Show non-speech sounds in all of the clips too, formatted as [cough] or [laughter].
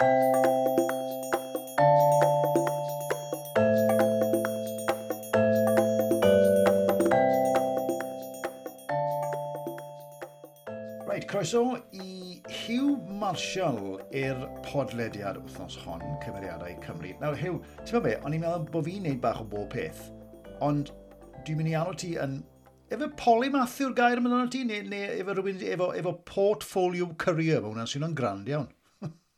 Right, croeso i Hugh Marshall i'r podlediad wythnos hon, Cymeriadau Cymru. Nawr, Hugh, ti'n meddwl be, o'n i'n meddwl bod fi'n neud bach o bob peth, ond dwi'n mynd i anno ti yn... Efo polymath yw'r gair yma'n anno ti, neu, neu efo, rhywun, efo, efo portfolio career, mae hwnna'n sy'n o'n grand iawn.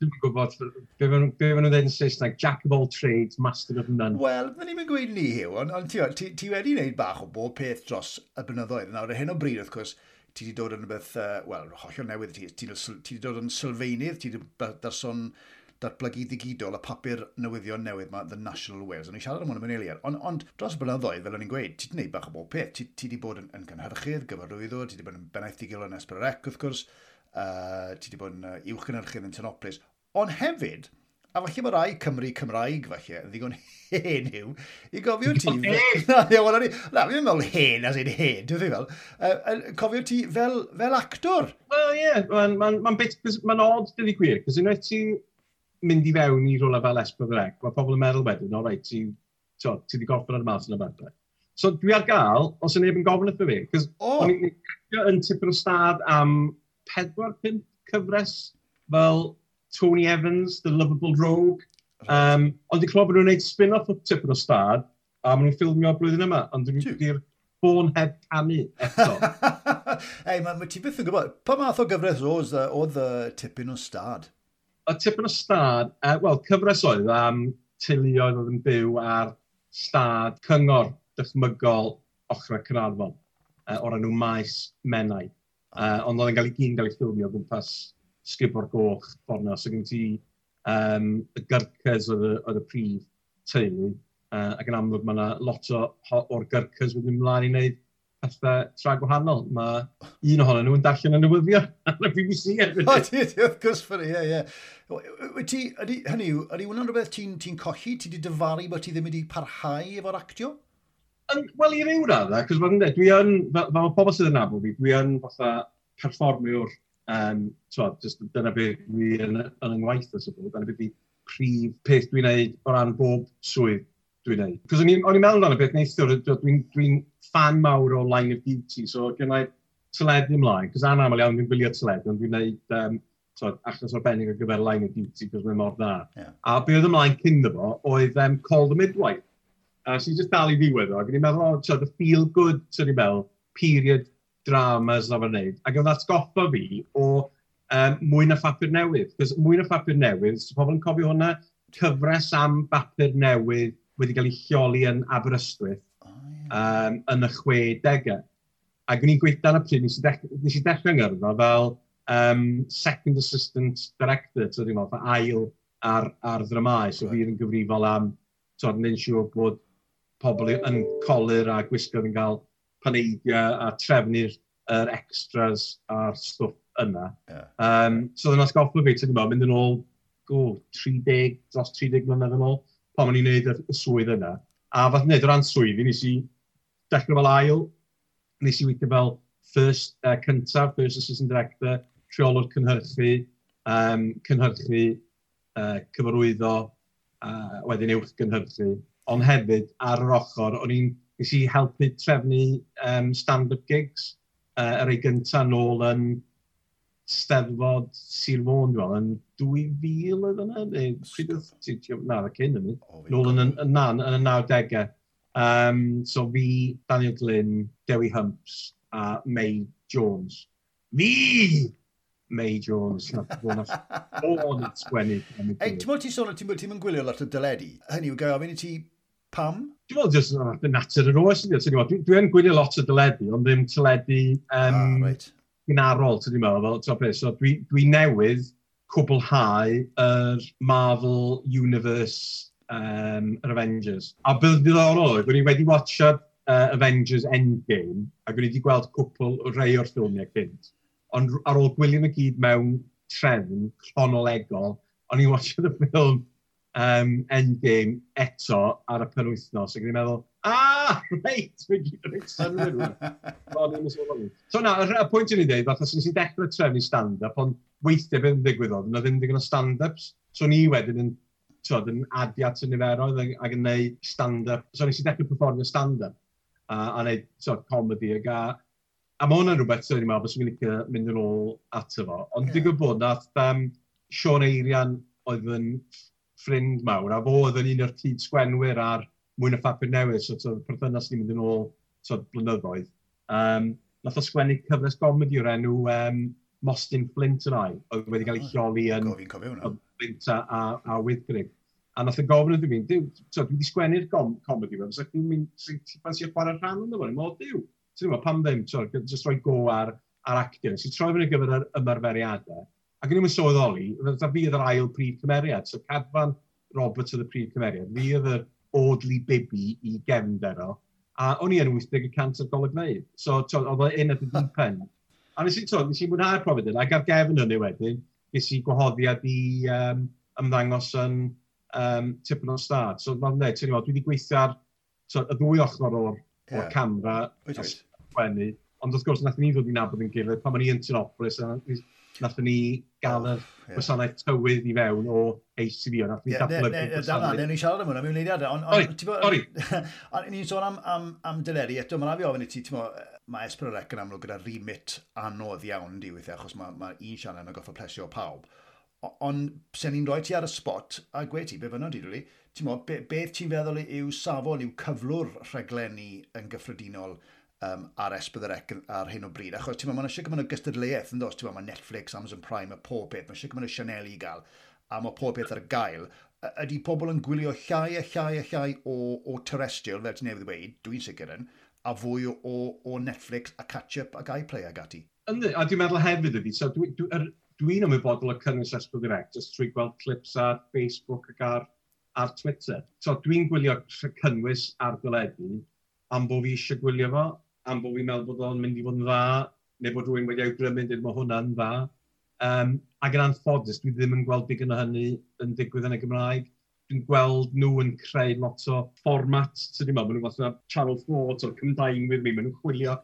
Dwi'n gwybod, be maen nhw'n dweud yn Saesneg, Jack of all trades, master of none. Wel, fydden ni'n gweud ni, hiw, ond on, ti, ti, ti wedi gwneud bach o bob peth dros y blynyddoedd. Nawr, y hyn o bryd, wrth gwrs, ti wedi dod yn rhywbeth, uh, wel, hollol newydd ti, ti wedi dod yn sylfaenydd, ti wedi darson datblygu ddigidol y papur newyddion newydd yma, The National Wales. O'n i siarad am hwn yn eiliad. Ond on, dros blynyddoedd, fel o'n i'n gweud, ti wedi gwneud bach o bob peth. Ti, ti wedi bod yn, yn cynhyrchydd, gyfarwyddwr, ti wedi bod yn benaeth digil yn Esbrarec, wrth gwrs. Uh, ti wedi bod yn uh, uwch yn yn Tanoplis. Ond hefyd, a falle mae rai Cymru Cymraeg falle, yn ddigon hen yw, i gofio ti... [laughs] Na, na, fi'n meddwl hen as in hen, dwi'n fel. Uh, cofio ti fel, fel actor. Wel, ie, yeah, mae'n ma, ma, ma, ma odd, dydw i gwir, cos unwaith ti mynd i fewn i rola fel Esbyrrec, mae pobl yn meddwl wedyn, o reit, ti, ti, ti wedi gorffen ar y mas yn y bethau. So dwi ar gael, os yn neb yn gofyn wrtho fi, cos oh. o'n i'n yn tipyn o stad am 4-5 cyfres fel Tony Evans, the lovable rogue. Um, ond i'n clywed bod nhw'n gwneud spin-off o Tip o'r Stad, a maen nhw'n ffilmio blwyddyn yma, ond dwi'n gwneud ffôn heb canu eto. [laughs] Ei, mae ma ti byth yn gwybod, pa math o gyfres oedd oedd y tipyn o stad? Y tipyn o stad, uh, wel, cyfres oedd am tilioedd oedd yn byw ar stad cyngor dychmygol ochrau Cynarfon, uh, o'r enw Maes Menai. Uh, ond oedd yn cael ei gyn gael ei ffilmio gwmpas sgribo'r goch ffordd yna. So gen ti um, y gyrcys oedd y, oedd y prif teulu, uh, ac yn amlwg mae yna lot o, o'r gyrcys wedi'n ymlaen i wneud pethau tra gwahanol. Mae un ohonyn nhw yn darllen y newyddion [laughs] ar y BBC erbyn. O, ti, ti, wrth gwrs ffynu, ie, ie. Ti, Ydy, hynny yw, ydy hwnna'n rhywbeth ti'n ti colli? Ti wedi dyfaru bod ti ddim wedi parhau efo'r actio? Wel, i ryw radda, cos dwi yn, fel, fel pobl sydd yn nabod fi, dwi yn fatha perfformiwr Um, so, just, dyna beth fi yn, yn yngwaith, dyna beth fi prif peth dwi'n neud o ran bob swydd dwi'n neud. Cos o'n i'n meddwl am y beth neithiwr, dwi'n dwi fan mawr o Line of Duty, so gen i teledu ymlaen, cos anaml iawn dwi'n gwylio teledu, ond dwi'n neud um, so, achos arbennig ar gyfer Line of Duty, cos mae'n mor dda. Yeah. A be oedd ymlaen cyn fo, oedd um, Call the Midwife. A uh, so just dal i ddiwedd o, ac o'n i'n meddwl, oh, so, the feel good, so ni'n meddwl, period dramas na fo'n neud. Ac oedd atgoffa fi o um, mwy na phapur newydd. Cos mwy na phapur newydd, so pobl yn cofio hwnna, cyfres am bapur newydd wedi cael ei lleoli yn Aberystwyth oh, yeah. um, yn y 60au. Ac o'n i'n gweithio yn y pryd, nes i, dech dechrau ngyrfa fel um, second assistant director, so dwi'n meddwl, ail ar, ar ddramau. So right. fi gyfrifol am, so, yn siŵr bod pobl yn colir a gwisgoedd yn cael paneidiau a trefnu'r er extras a'r stwff yna. Yeah. Um, so oedd yn fi, ti'n gwybod, mynd yn ôl go, 30, dros 30 mlynedd yn ôl, pan o'n i'n neud y swydd yna. A fath wneud o ran swydd, nes i dechrau fel ail, nes i weithio fel first uh, cyntaf, first assistant director, rheolwr cynhyrchu, um, cynhyrchu, uh, cyfarwyddo, uh, wedyn uwch cynhyrchu. Ond hefyd, ar yr ochr, o'n i'n Nes i helpu trefnu um, stand-up gigs uh, yr er ei gyntaf nôl yn steddfod Sir Fôn, dwi'n yn 2000 oedd yna, neu pryd oedd ti'n na, dda cyn yna, nôl yn yn, yn, yn y 90au. Um, so fi, Daniel Glyn, Dewi Humps a May Jones. Fi! May Jones, na ffôn [laughs] sgwennu. Ei, ti'n mwyn ti'n sôn, ti'n mwyn ti'n gwylio lot o dyledu. Hynny yw, gael, mynd i ti Pam? Dwi'n meddwl jyst uh, y natur yr oes. Dwi'n dwi, dwi gwylio lot o dyledu, ond ddim tyledu um, ah, right. gynarol, ti'n meddwl, fel top So dwi, dwi newydd cwblhau yr Marvel Universe um, yr Avengers. A bydd ddiddorol, gwni wedi watcha uh, Avengers Endgame, a gwni wedi gweld cwpl o rei o'r ffilmiau cynt. Ond ar ôl gwylio nhw gyd mewn trefn chronolegol, o'n i'n watchad y ffilm um, Endgame eto ar y penwythnos. Ac so, meddwl, ah, reit, fe gyd yn eich [laughs] synwyr. So na, y pwynt i'n ei ddeud, fatha sy'n si dechrau trefnu stand-up, ond weithiau beth yn digwydd oedd, yna ddim digon o stand-ups. So ni wedyn yn, twod, yn adio at y niferoedd ac yn neud stand-up. So nes i dechrau performio stand-up a, a neud twod, comedy ag a A mae hwnna'n rhywbeth sy'n ni'n meddwl bod sy'n licio mynd yn ôl ato fo. Ond yeah. digwydd bod nath um, Sean Eirian oedd yn ffrind mawr, a fo oedd yn un o'r cyd sgwenwyr ar mwyn y ffapur newydd, so, so perthynas ni'n mynd yn ôl so, blynyddoedd. Um, nath o sgwennu cyfres gomedi o'r enw um, Mostyn Flint yn ai, oedd wedi cael ei lleoli yn Flint a, a, a Wythgrig. A nath o gofyn ydw i diw, so, dwi wedi sgwennu'r com comedi fe, fysa chi'n mynd, ti'n ffansi chwarae rhan yn ddefnyddio, mo, diw, ti'n ddim pam ddim, so, just roi go ar, ar actio, nes troi fyny gyfer yr ymarferiadau, Ac yn ymwneud sylweddoli, da fi oedd yr ail prif cymeriad. So cadfan Robert oedd y prif cymeriad. Fi oedd yr odli bibi i gefnder o, A o'n i yn 80% o'r golwg neud. So oedd un at y deep end. A nes i, to, nes i mwynhau'r profiad yna, ac ar gefn hynny wedyn, nes i gwahoddiad i um, ymddangos yn um, tipyn o'n stad. So mae'n dweud, ti'n dwi wedi gweithio ar so, y ddwy ochr o'r, yeah. camera, a sgwennu, ond wrth gwrs nath ni ddod i nabod yn gilydd, pan ma'n i yn Tynopolis, nath ni gael yr yeah. gwasanaeth tywydd i fewn o ACB. Ond ni datblygu gwasanaeth. Da, ni siarad am hwnna mewn eiliadau. [laughs] Ond ni'n sôn am, am, am dyleri. Eto, mae'n afi ofyn i ti, mae Esbrorec yn amlwg gyda remit anodd iawn di weithiau, achos mae ma un sianel yn goffa plesio pawb. Ond sen ni'n rhoi ti ar y spot, a gwe ti, be fynnod di, ddwy, ti'n mo, be, beth ti'n feddwl yw safon, yw cyflwr rhaglenni yn gyffredinol um, ar Esbydderec ar hyn o bryd. Achos ti'n meddwl, mae'n eisiau gymryd o gystadleuaeth yn dos. Ti'n meddwl, mae Netflix, Amazon Prime, mae pob beth. Mae eisiau gymryd o Chanel i gael. A mae pob beth ar gael. Ydy pobl yn gwylio llai a llai a llai o, o terrestrial, fel ti'n newydd dweud, dwi'n sicr yn, a fwy o, o Netflix a catch-up ac iPlay ag ati. Ynddi, a dwi'n meddwl hefyd ydi, so dwi'n dwi, dwi dwi ymwybodol o cynnwys Esbydderec, jyst trwy gweld clips ar Facebook ac ar, ar Twitter. So dwi'n gwylio cynnwys ar dyledu am bod fi eisiau gwylio fo, am bod fi'n meddwl bod o'n mynd i fod yn dda, neu bod rhywun wedi awgrymu dweud mae hwnna'n dda. Um, ac yn anffodus, dwi ddim yn gweld digon o hynny yn digwydd yn y Gymraeg. Dwi'n gweld nhw yn creu lot o fformat, sydd wedi meddwl, maen nhw'n fath o Channel 4, o'r cymdain with me, maen nhw'n chwilio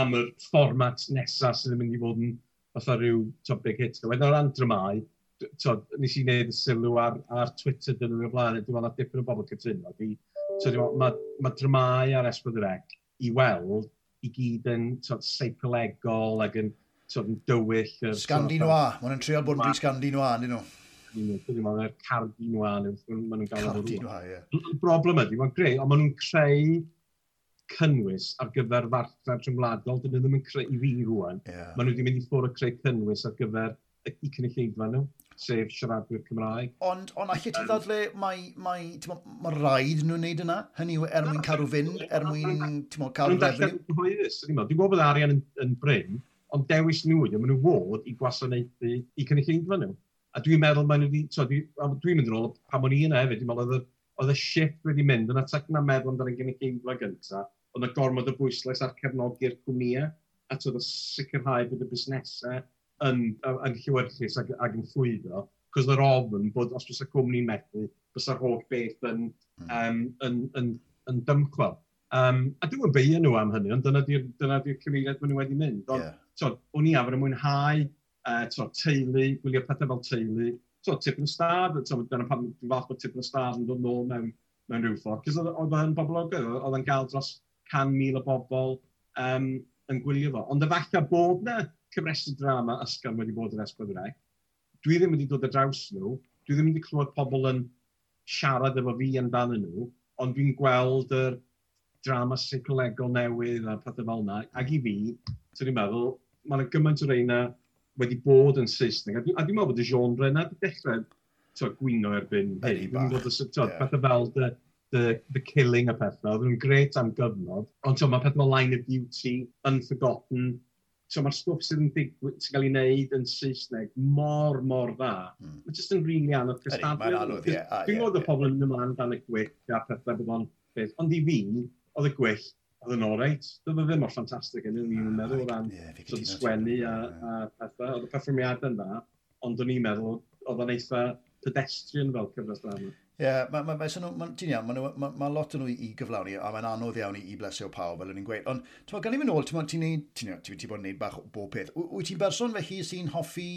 am y fformat nesaf sydd yn mynd i fod yn fatha rhyw topic hit. Wedyn o'r antrymau, tod, nes i wneud y sylw ar, ar Twitter dyn nhw'n y blaen, dwi'n meddwl na dipyn o bobl cytuno. Mae ma, ma ar Esbydrec i weld i gyd yn sort, seicolegol ac yn sort, yn dywyll. Scandi noa, maen nhw'n trio bod yn scandi noa, dyn nhw. Dwi'n meddwl, yr cardi noa, maen nhw'n gael Cardi noa, ie. Y broblem ydy, mae'n greu, ond maen nhw'n creu cynnwys ar gyfer farchnad rhyngwladol, dyn nhw ddim yn creu i fi rwan. Yeah. Maen nhw wedi mynd i ffwrdd o creu cynnwys ar gyfer i cynulleidfa nhw sef siaradwyr Cymraeg. Ond, ond allai ti ddadle, mae, mae, mae, mae rhaid nhw'n neud yna? Hynny yw er mwyn carw fynd, er mwyn cael refn? Dwi'n gwybod bod arian yn, yn bryn, ond dewis nhw ydy, maen nhw fod i gwasanaethu i cynulleidfa nhw. A dwi'n meddwl maen nhw wedi, so, dwi'n dwi mynd yn ôl pam o'n i yna hefyd, dwi'n meddwl oedd y shift wedi mynd yna atach na meddwl amdano'n gynulleidfa gyntaf, oedd y gormod o bwyslais ar cefnogi'r cwmnïau, a oedd sicrhau bod y busnesau yn, yn llywyrchus ag, ag yn llwyddo, cos yr ofn bod os bys y cwmni'n methu, bys yr holl beth yn, mm. um, yn, yn, yn dymchwel. Um, a dwi'n beio nhw am hynny, ond dyna di'r di cyfeiriad maen nhw wedi mynd. Ond, yeah. so, o'n i afr yn mwynhau uh, so, teulu, gwylio pethau fel teulu, so, tip yn stad, so, dyna pan dwi'n fath bod tip yn stad yn dod nôl mewn, mewn rhyw ffordd, cos oedd yn boblogydd, oedd yn gael dros 100,000 o bobl um, yn gwylio fo. Ond efallai bod na cyfresu drama ysgol wedi bod yn Esbyd Wraig. Dwi ddim wedi dod ar draws nhw, dwi ddim wedi clywed pobl yn siarad efo fi amdanyn nhw, ond dwi'n gweld yr drama seicolegol newydd a pethau fel yna. Ac i fi, ti'n ni'n meddwl, mae yna gymaint o reina wedi bod yn Saesneg. A dwi'n dwi meddwl bod y genre yna wedi dechrau to, gwyno erbyn hyn. Dwi'n gwybod y yeah. pethau fel the, the, the killing a pethau. Oedd nhw'n gret am gyfnod. Ond mae pethau fel Line of Beauty, Unforgotten, So mae'r stwff sydd yn digw, sy cael ei wneud yn Saesneg mor, mor dda. Mm. Mae'n jyst yn rili anodd cystadlu. Dwi'n gwybod y pobl yn ymlaen dan y gwyll a pethau bod o'n beth. Ond i fi, oedd y gwyll, oedd yn oreit. Doedd o e ddim o'r ffantastig yn un i'n meddwl o ran yeah, sgwennu a, a pethau. Oedd y perfformiad yn dda, ond o'n i'n meddwl oedd o'n eitha pedestrian fel cyfres drama. Ie, yeah, mae ma, ma, ma, ma, iawn, mae ma, ma lot yn nhw i gyflawni, a mae'n anodd iawn i, i blesio pawb, fel o'n i'n gweud. Ond, ti'n meddwl, gan i fynd ôl, ti'n meddwl, ti'n ti, ti bod yn neud bach bob peth. Wyt ti'n berson fe chi sy'n hoffi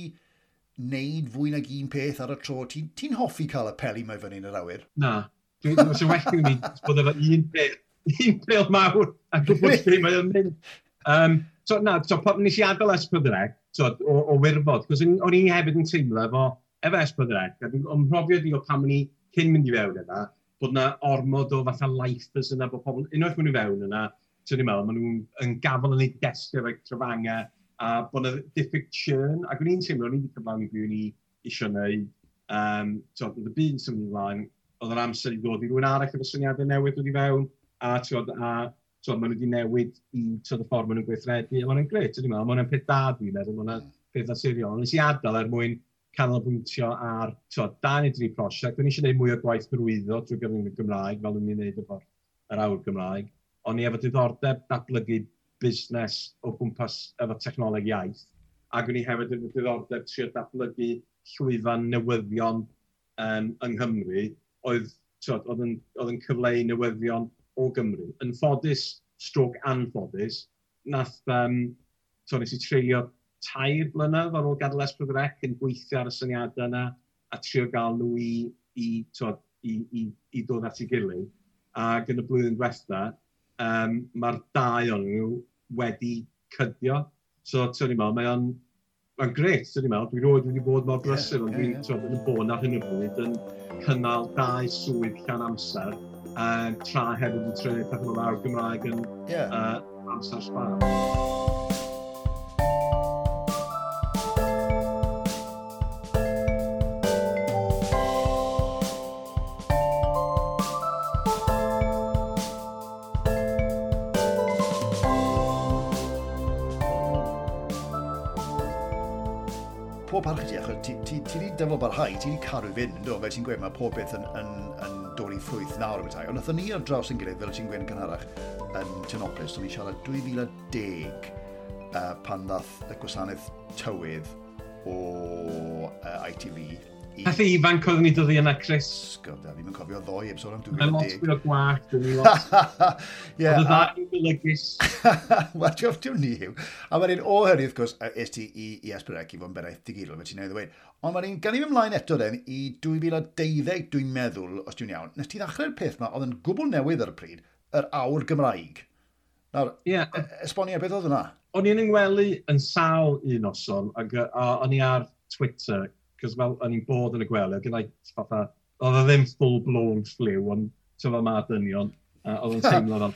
neud fwy nag un peth ar y tro? Ti'n ti hoffi cael y peli mae fyny yn yr awyr? Na. Dwi'n sy'n well gen i [laughs] bod efo un peth, un peth mawr, a gwybod lle [laughs] mae o'n mynd. Um, so, na, so, pan nes i adael S4, so, o, o wirfod, cos o'n i hefyd yn teimlo efo, efo S4, a'n mhrofio di o pam ni cyn mynd i fewn yna, bod yna ormod o fatha lifers yna, bod pobl, unwaith maen nhw fewn yna, ti'n ni'n meddwl, maen nhw'n gafel yn ei destio fe'i trafangau, a bod yna diffyg churn, ac o'n i'n teimlo, o'n i'n cyflawn i fi o'n i eisiau wneud, um, tywed, oedd y byd yn symud ymlaen, oedd yr amser i ddod i rhywun arall efo syniadau newydd wedi fewn, a tywed, a tywed, maen nhw wedi newid i tywed y ffordd maen nhw'n gweithredu, a maen nhw'n gret, o'n i'n meddwl, maen nhw'n peth da dwi'n meddwl, maen nhw'n peth naturiol, nes i adael er mwyn canolbwyntio ar to, da neu dri prosiect. Dwi'n eisiau gwneud mwy o gwaith byrwyddo drwy gyfrwng y Gymraeg, fel dwi'n i'n gwneud efo'r yr awr Gymraeg. O'n i efo diddordeb datblygu busnes o gwmpas efo technoleg iaith. Ac o'n i hefyd efo diddordeb trio datblygu llwyfan newyddion um, yng Nghymru, oedd, tywed, oedd, yn, oedd yn cyfleu newyddion o Gymru. Yn ffodus, stroc anffodus, nath, um, to, nes i treulio tair blynedd ar ôl gadael Esbryd Rec yn gweithio ar y syniadau yna a trio gael nhw i, i, to, i, i, i dod at ei gilydd. Ac yn y blwyddyn diwetha, um, mae'r dau o'n nhw wedi cydio. So, ti'n ni'n meddwl, mae o'n mae'n gret, ti'n meddwl, dwi'n rhoi wedi bod mor brysur, ond dwi'n yeah, yeah. yn y bôn ar hyn o bryd yn cynnal dau swydd llan amser, uh, tra hefyd yn trefnu pethau mawr Gymraeg yn yeah. uh, amser sbar. defo barhau, ti wedi cadw fynd, do, fel ti'n gweud, mae pob beth yn, yn, yn dod i ffrwyth nawr y tai. Ond nath ni ar draws yn gilydd, fel ti'n gweud yn gynharach, yn Tynoplis, o'n i siarad 2010 uh, pan ddath y gwasanaeth tywydd o uh, ITV Peth e ifanc oedden ni dod i yna, Chris. Sgwrdd, a ddim yn cofio ddoi sôn am 2010. Mae'n lot fwy o gwaith, dwi'n ni lot. Ie. Oedd y ddau yn golygus. [laughs] Wel, diolch ti'n ni yw. A mae'n un o hynny, wrth gwrs, es ti i, i Asperec i fod yn beraeth digidol, fe ti'n newydd ddweud. Ond mae'n un, gan i fy mlaen eto den, i 2012, dwi'n meddwl, os dwi'n iawn, nes ti ddechrau'r peth yma, oedd yn gwbl newydd ar y pryd, yr awr Gymraeg. Nawr, yeah. E, esbonio beth oedd yna? O'n i'n yngwelu yn sawl un noson, ac o'n i ar Twitter cos fel o'n i'n bod yn y gwely, gyda i fatha, oedd e ddim full-blown fliw, ond ti'n fel ma dynion, uh, oedd yn teimlo fel.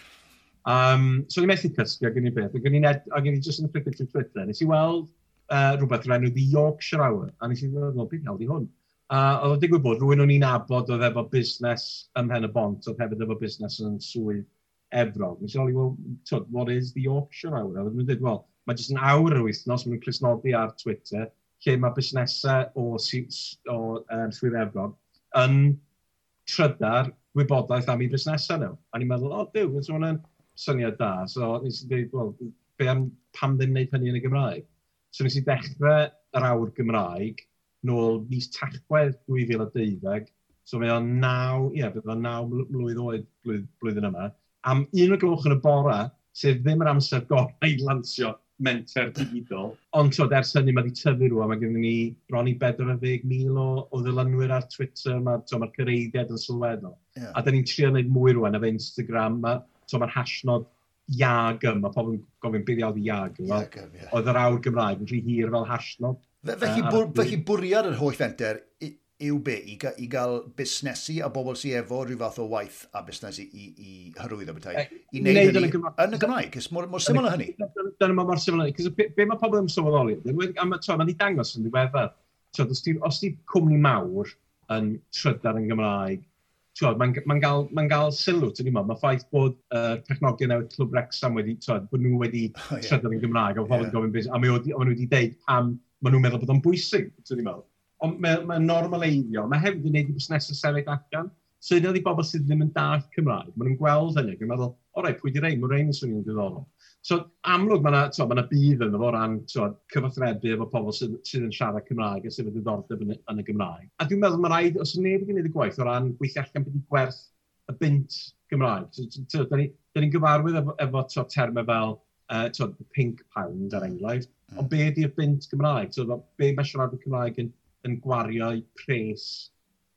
Um, so ni'n methu cysgu ag yn i beth, ag yn i just yn y ffridig trwy Twitter, nes i weld uh, rhywbeth o'r enw The Yorkshire Hour, a nes i ddweud, beth iawn di hwn? A uh, oedd o'n digwydd bod rhywun o'n i'n abod oedd efo busnes ym Mhen y Bont, oedd hefyd efo busnes yn swydd Efrog. Nes i oli, well, what is The Yorkshire Hour? A oedd nhw'n dweud, well, mae jyst yn awr yr wythnos, mae'n clusnodi ar Twitter, lle mae busnesau o, o um, Swyddefron yn trydar wybodaeth am eu busnesau nhw. A ni'n meddwl, o, oh, diw, nes hwnna'n syniad da. So, nes i dweud, well, be am pam ddim wneud hynny yn y Gymraeg? So, nes i dechrau yr awr Gymraeg nôl mis Tachwedd 2012. So, mae o'n naw, ie, yeah, bydd o'n naw mlwydd oed blwyddyn yma. Am un o gloch yn y bora, sef ddim yr amser gorau i lansio menter digidol. Ond so, ers hynny mae wedi tyfu rwan, mae gennym ni bron i 40,000 o, o ddilynwyr ar Twitter, mae'r so, ma cyreiddiad yn sylweddol. Yeah. A da ni'n trio gwneud mwy rwan efo Instagram, mae'r so, ma hashnod Iagym, mae pobl yn gofyn beth iawn i Iagym. Iagym. Oedd yr awr Gymraeg yn rhy hir fel hashnod. Felly, uh, bwr, felly bwriad yr holl fenter yw be, i, ga, i gael busnesu a bobl sy'n efo rhyw fath o waith a busnesu i, i hyrwyddo bethau, i wneud hynny yn y Gymraeg, cys mor, mor syml o hynny. Dyna mae mor syml o hynny, cys be, be mae pobl yn sylweddoli, Mae mae'n dangos yn ddiweddar, os di, os di cwmni mawr yn trydar yn Gymraeg, mae'n ma gael, ma gael sylw, ti'n ma, mae ffaith bod uh, technogion newydd Clwb Rexham wedi, twyd, bod nhw wedi [laughs] oh, yeah. trydar yn Gymraeg, a mae yeah. gofyn beth, a maen nhw wedi deud pam maen nhw'n meddwl bod o'n bwysig, ti'n ma ond mae'n ma normaleiddio. Mae hefyd yn gwneud i busnesau sefyll allan. So yna di bobl sydd ddim yn dall Cymraeg, maen nhw'n gweld hynny, yn meddwl, o rei, pwy di rei, mae'n rhaid yn swnio'n diddorol. So amlwg mae yna ma bydd yn o ran cyfathrebu efo pobl sydd, sydd yn siarad Cymraeg a sydd yn ddiddordeb yn, yn y Gymraeg. A dwi'n meddwl mae rhaid, os neb yn gwneud y gwaith o ran gweithio allan beth i gwerth y bunt Gymraeg. So, Da ni'n ni gyfarwydd efo, efo termau fel uh, pink pound, er enghraifft, mm. ond be ydy'r bint Gymraeg? So, be mae siarad y Cymraeg yn yn gwario'i pres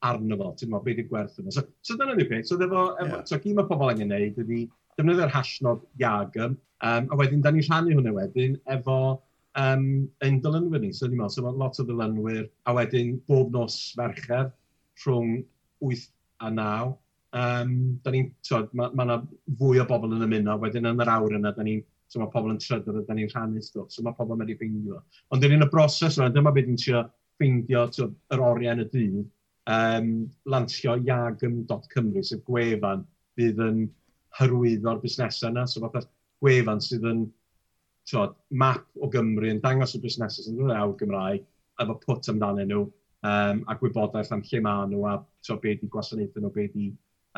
arno fo, ti'n meddwl, beth yw'r gwerth yna. So, so dyna ni beth. So, efo, yeah. so gyd mae pobl angen neud ydy defnyddio'r hashnod Iagym, um, a wedyn, da ni'n rhannu hwnna wedyn efo um, ein dylunwyr ni. So, ni'n meddwl, so mae lot o dylunwyr, a wedyn bob nos fercher rhwng 8 a 9. Um, da ni'n, mae ma yna fwy o bobl yn ymuno, wedyn yn yr awr yna, da ni'n So mae pobl yn trydor, a da ni'n rhannu stwff, so mae pobl yn medru ffeindio. Ond dyn ni'n y broses yna, dyma beth ni'n trio ffeindio yr oriau yn y dydd, um, lansio iagym.cymru, sef gwefan, fydd yn hyrwyddo'r busnesau yna. So fath gwefan sydd yn tywed, map o Gymru yn dangos y busnesau sy'n dod awr Gymraeg, efo pwt amdanyn nhw, um, a gwybodaeth am lle maen nhw, a tywed, beth i gwasanaethau nhw, beth i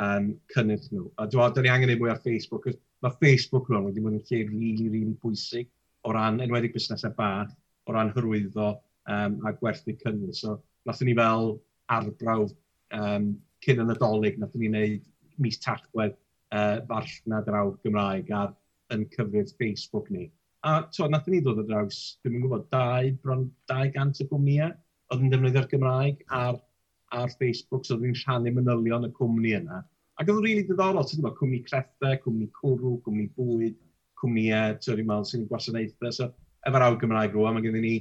um, cynnydd nhw. A dwi'n dwi angen ei mwy ar Facebook, mae Facebook rwan wedi bod yn lle rili, really, rili really bwysig o ran enwedig busnesau bach, o ran hyrwyddo um, a gwerthu cynnydd. So, nath ni fel arbrawf um, cyn yn adolyg, nath ni wneud mis tachwedd uh, farchnad yr awr Gymraeg ar, yn cyfrif Facebook ni. A to, nath ni ddod o draws, dwi'n gwybod, dau, bron 200 o gwmnïau oedd yn defnyddio'r Gymraeg ar, ar Facebook, so dwi'n rhannu manylion y cwmni yna. Ac oedd yn rili really diddorol, ti'n gwybod, cwmni creffau, cwmni cwrw, cwmni bwyd, cwmniau, ti'n meddwl, sy'n gwasanaethau. So, efo'r awr Gymraeg rwan, mae gennym ni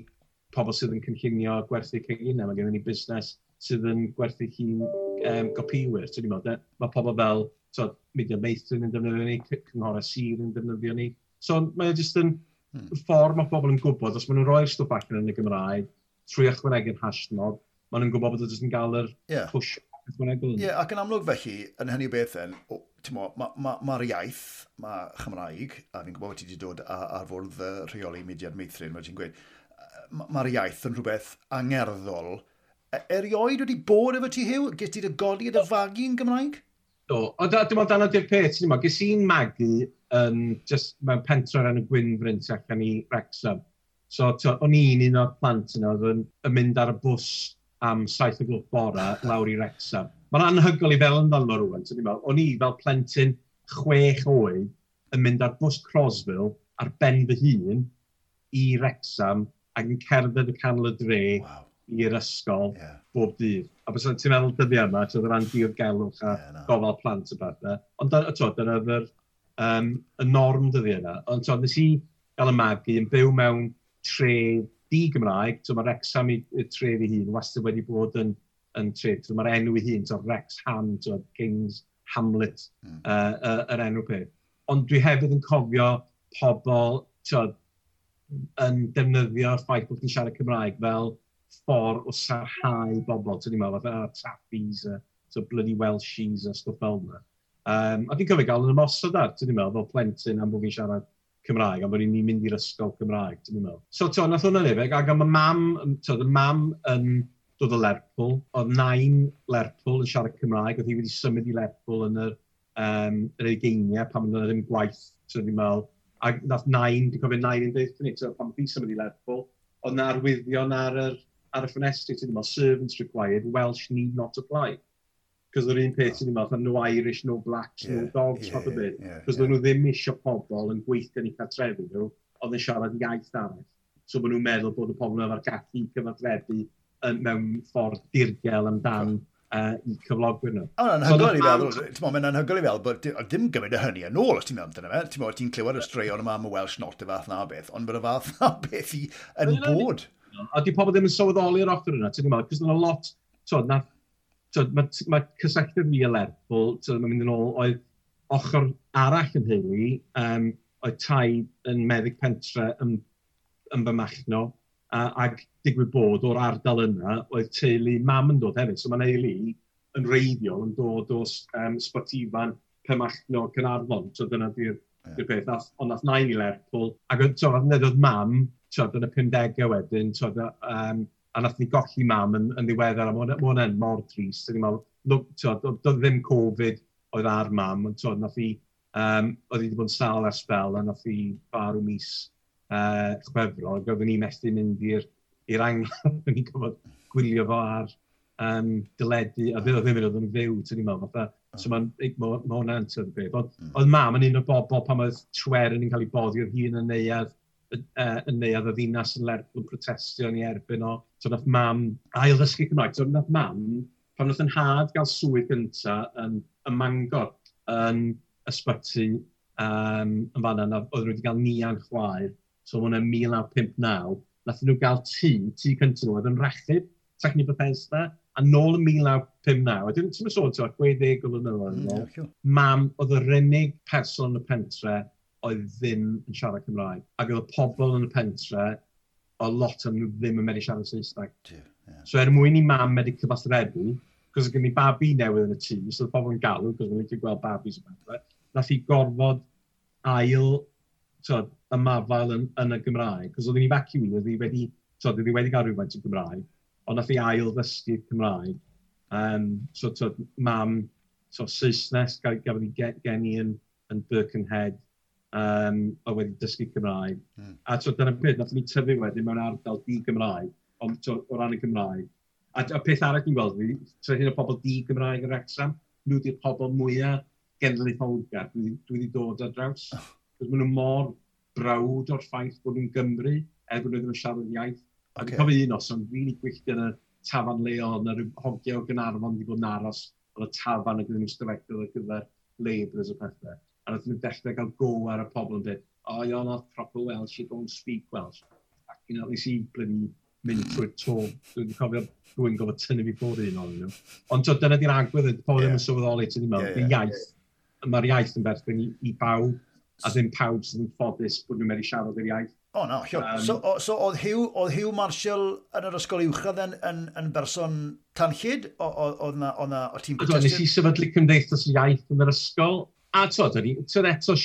pobl sydd yn cynllunio gwerthu cynginau, mae gennym ni busnes sydd yn gwerthu hun um, gopiwyr. So, mae pobl fel so, media meithrin yn defnyddio ni, cynghorau sir yn defnyddio ni. So, mae jyst yn hmm. ffordd mae pobl yn gwybod, os maen nhw'n rhoi'r stwff allan yn y Gymraeg, trwy ychwanegu'n hashtag, maen nhw'n gwybod bod nhw'n gael yr yeah. push. Ie, yeah, ac yn amlwg felly, yn hynny beth yn, mae'r ma, ma, ma iaith, mae Chymraeg, a fi'n gwybod bod ti wedi dod ar fwrdd y rheoli mudiad meithrin, mae ti'n gweud, mae'r iaith yn rhywbeth angerddol. E, erioed wedi bod efo ti hiw? Gys ti dy godi y fagu yn Gymraeg? Do, o da, dim ond anodd i'r peth, ti'n gys i'n magu um, just, mewn pentra pentro'r y Gwynfryn Bryn, allan i Wrexham. So, o'n i'n un o'r plant yna, oedd yn, yn mynd ar y bws am saith o glwb bora lawr i Wrexham. Mae'n anhygol i fel yn ddolno rwan, ti'n o'n i fel plentyn chwech oed yn mynd ar bws Crosville ar ben fy hun i Wrexham ac yn cerdded y canol y dre wow. i'r ysgol yeah. bob dydd. A bys ti'n meddwl dyddi yma, ti'n dda'n diogelwch a yeah, no. gofal plant y bethau. Ond to, dyna fy'r um, y norm dyddi yna. Ond to, nes i gael y magu yn byw mewn tre di-Gymraeg, so mae'r exam i, i tref ei hun wastad wedi bod yn, yn tref. So mae'r enw i hun, so Rex Ham, so Kings Hamlet, mm. uh, uh, yr enw peth. Ond dwi hefyd yn cofio pobl, so, yn defnyddio'r ffaith bod ti'n siarad Cymraeg fel ffordd o sarhau bobl. ti'n ni'n meddwl, fatha ah, trappies, uh, so bloody Welshies a stwff fel yna. Um, a dwi'n cofio gael yn ymosod ar, ti'n meddwl, fel plentyn am bod fi'n siarad Cymraeg, a bod ni'n mynd i'r ysgol Cymraeg, ti'n meddwl. So, to, nath hwnna efeg, ac am y mam, to, y mam yn dod o Lerpwl, oedd nain Lerpwl yn siarad Cymraeg, oedd hi wedi symud i Lerpwl yn yr, um, yr egeiniau pan oedd yna ddim gwaith, so dwi'n meddwl, a nath nain, dwi'n cofio nain yn dweud, so, pan fi symud i Lerpwl, oedd na arwyddion ar, yr, ar y ffenestri, ti'n meddwl, servants required, Welsh need not apply. Cos yr un peth, ti'n meddwl, no Irish, no blacks, yeah, no dogs, yeah, fath o beth. Cos yeah. nhw ddim eisiau pobl yn gweithio yn eu cartrefi nhw, oedd yn siarad iaith arall. So maen nhw'n meddwl bod y pobl yma'r gallu cyfathrebu mewn ffordd dirgel amdan uh, i cyflogwyr nhw. O, yn hygol i feddwl, ti'n modd, mae'n anhygol i feddwl, bod dim gymryd y hynny yn ôl os ti'n meddwl dyna fe, ti'n meddwl, ti'n clywed y straeon yma am y Welsh not y fath na beth, ond bod y fath na [laughs] beth i yn bod. A di pobl ddim yn sylweddoli yr offer yna, ti'n meddwl, cos yna lot, ti'n na, mae ma cysylltiad mi alerth, fel, ti'n mynd yn ôl, oedd ochr arall yn hynny, um, oedd tai yn meddyg pentre yn, yn bymachno, Uh, ac digwydd bod o'r ardal yna, oedd teulu mam yn dod hefyd. So mae'n eili yn reiddiol yn dod o um, sbatifan Pemachno Cynarfon. So dyna di'r yeah. peth. Nath, ond nath nain i Lerpwl. Ac oedd so, oedd mam, so, yn y 50au wedyn, so, um, a nath ni golli mam yn, yn ddiweddar, a mae hwnna'n mor trist. So, doedd ddim Covid oedd ar mam, ond so, nath i, um, oedd i wedi bod yn sal ar spel, a nath i farw mis uh, chwefror, gofyn ni methu mynd i'r angladd, [laughs] ni'n gofod gwylio fo ar um, dyledu, a ddim yn oedd yn fyw, ti'n ni'n meddwl, fatha, So mae ma, ma hwnna'n tyfu beth. Ond mm. oedd mam yn un o bobl pan oedd twer yn cael ei boddi o'r hun yn neuad, yn neuad o ddinas yn lerpwl protestio ni erbyn o. So nath mam ail ddysgu Cymraeg. So nath mam, pan nath yn had gael swydd gynta yn, yn Mangor, yn ysbyty um, yn fanna, oedd wedi cael nian chwaer so hwnna 1959, nath nhw gael tŷ, tŷ cyntaf nhw, oedd yn rachub, Techni Bethesda, a nôl yn 1959, a dwi'n tyma sôn, ti'n 60 o flynyddoedd yn ôl, mam oedd yr unig person yn y pentre oedd ddim yn siarad Cymraeg. Ac oedd y pobl yn y pentre, o lot o'n nhw ddim yn medru siarad Saesneg. So er mwyn i mam medru cyfathrebu, cos oedd gen i babi newydd yn y tŷ, so oedd pobl yn galw, cos oedd yn gweld babis yn pentre, nath i gorfod ail tod, y mafael yn, yn y Gymraeg. Cos oedd hi'n evacuum, oedd hi wedi, tyd, oedd hi wedi cael rhywfaint o Gymraeg, ond nath hi ail ddysgu'r Cymraeg. Um, so, tyd, mam, so, Saesnes gafodd hi geni yn, yn Birkenhead, um, a wedi dysgu Cymraeg. Mm. A so, dyna beth, nath ni tyfu wedyn mewn ardal di Gymraeg, ond so, o ran y Gymraeg. A, a peth arall ni'n gweld, so, hyn o bobl di Gymraeg yn Rexham, nhw di'r pobl mwyaf genedlaetholgar dwi wedi dod ar draws. Oh. Cos maen nhw mor brawd o'r ffaith bod nhw'n Gymru, er bod nhw ddim yn siarad iaith. A okay. dwi'n cofio un os, o'n rili really gwylltio yn y tafan leol, na rhyw hogiau o Gynarfon wedi bod yn aros o'r tafan y gyda'n yn ar gyfer Labourers o pethau. A roedd nhw'n dechrau cael go ar y pobl yn dweud, oh, you're not proper Welsh, you don't speak Welsh. Ac you nes i blynu mynd trwy'r to. Dwi'n cofio rwy'n gofod tynnu fi bod un o'n nhw. Ond dyna di'r agwedd, pobl ddim yn sylweddoli, ti'n meddwl, yeah, yeah, iaith. Mae'r iaith yn berthyn i, i bawb a ddim pawb sydd yn ffodus bod nhw'n medru siarad yr iaith. O, oh, no, um, so, o, so oedd Hugh, oedd Hugh Marshall yn yr ysgol uwchradd yn, yn, yn berson tanllid? Oedd na, oedd na, o tîm protestio? Nes i sefydlu cymdeithas iaith yn yr ysgol, a to, dwi, tyd eto,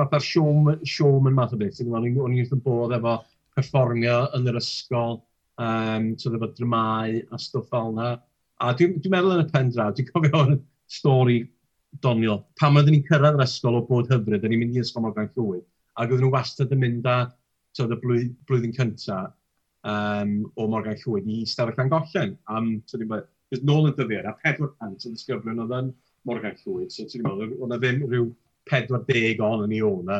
fatha'r siom, siom yn math o beth, o'n i'n wrth yn bod efo perfformio yn yr ysgol, um, tyd efo dramau a stwff fel yna. A dwi'n dwi meddwl yn y pen draw, dwi'n cofio stori Doniol, pam oedden ni'n cyrraedd yr ysgol o bod hyfryd, oedden ni'n mynd i ysgol Morgan llwyd. ac oedden nhw wastad yn mynd â tyd, y blwydd, blwyddyn cyntaf um, o Morgan llwyd i stafell angollen. Am, tyd, nôl yn dyddiau, a 400 yn disgyblion oedd yn Morgan llwyd. so ti'n meddwl, oedd ddim rhyw 40 on yn ei o'n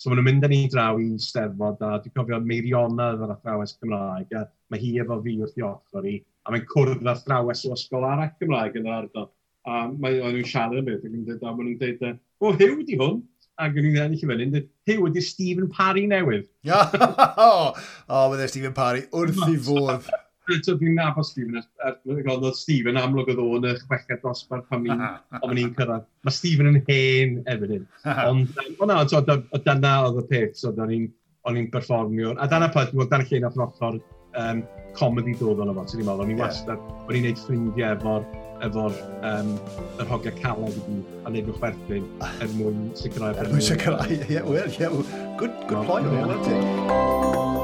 So maen nhw'n mynd â ni draw i Steddfod, a dwi'n cofio Meiriona oedd yr athrawes Cymraeg, a mae hi efo fi wrth i ochr i, a mae'n cwrdd â athrawes o ysgol arall Cymraeg yn yr ardal. A mae o'n nhw'n siarad y beth, ac yn dweud, a maen nhw'n dweud, o, Hew ydi hwn. Ac yn i'n ennill i fyny, yn dweud, Hew ydi Stephen Parry newydd. [laughs] o, oh, wedi'r Stephen Parry, wrth i fod. Dwi'n dwi'n nabod Stephen, oedd Stephen amlwg oedd o'n y chweched dosbarth pan mi'n [laughs] o'n i'n cyrraedd. Mae Stephen yn hen efo'n [laughs] Ond, o na, dyna oedd y peth, so o'n i'n berfformiwr. A dyna peth, dyna lle nath yn ochr um, comedy dod o'n efo, Ti'n meddwl, o'n i'n wastad, o'n i'n neud ffrindiau efo'r efo'r um, yr hogiau caled i gyd a neud nhw chwerthin er mwyn sicrhau. Er mwyn sicrhau, ie, yeah, well, yeah, good, good point, well, well,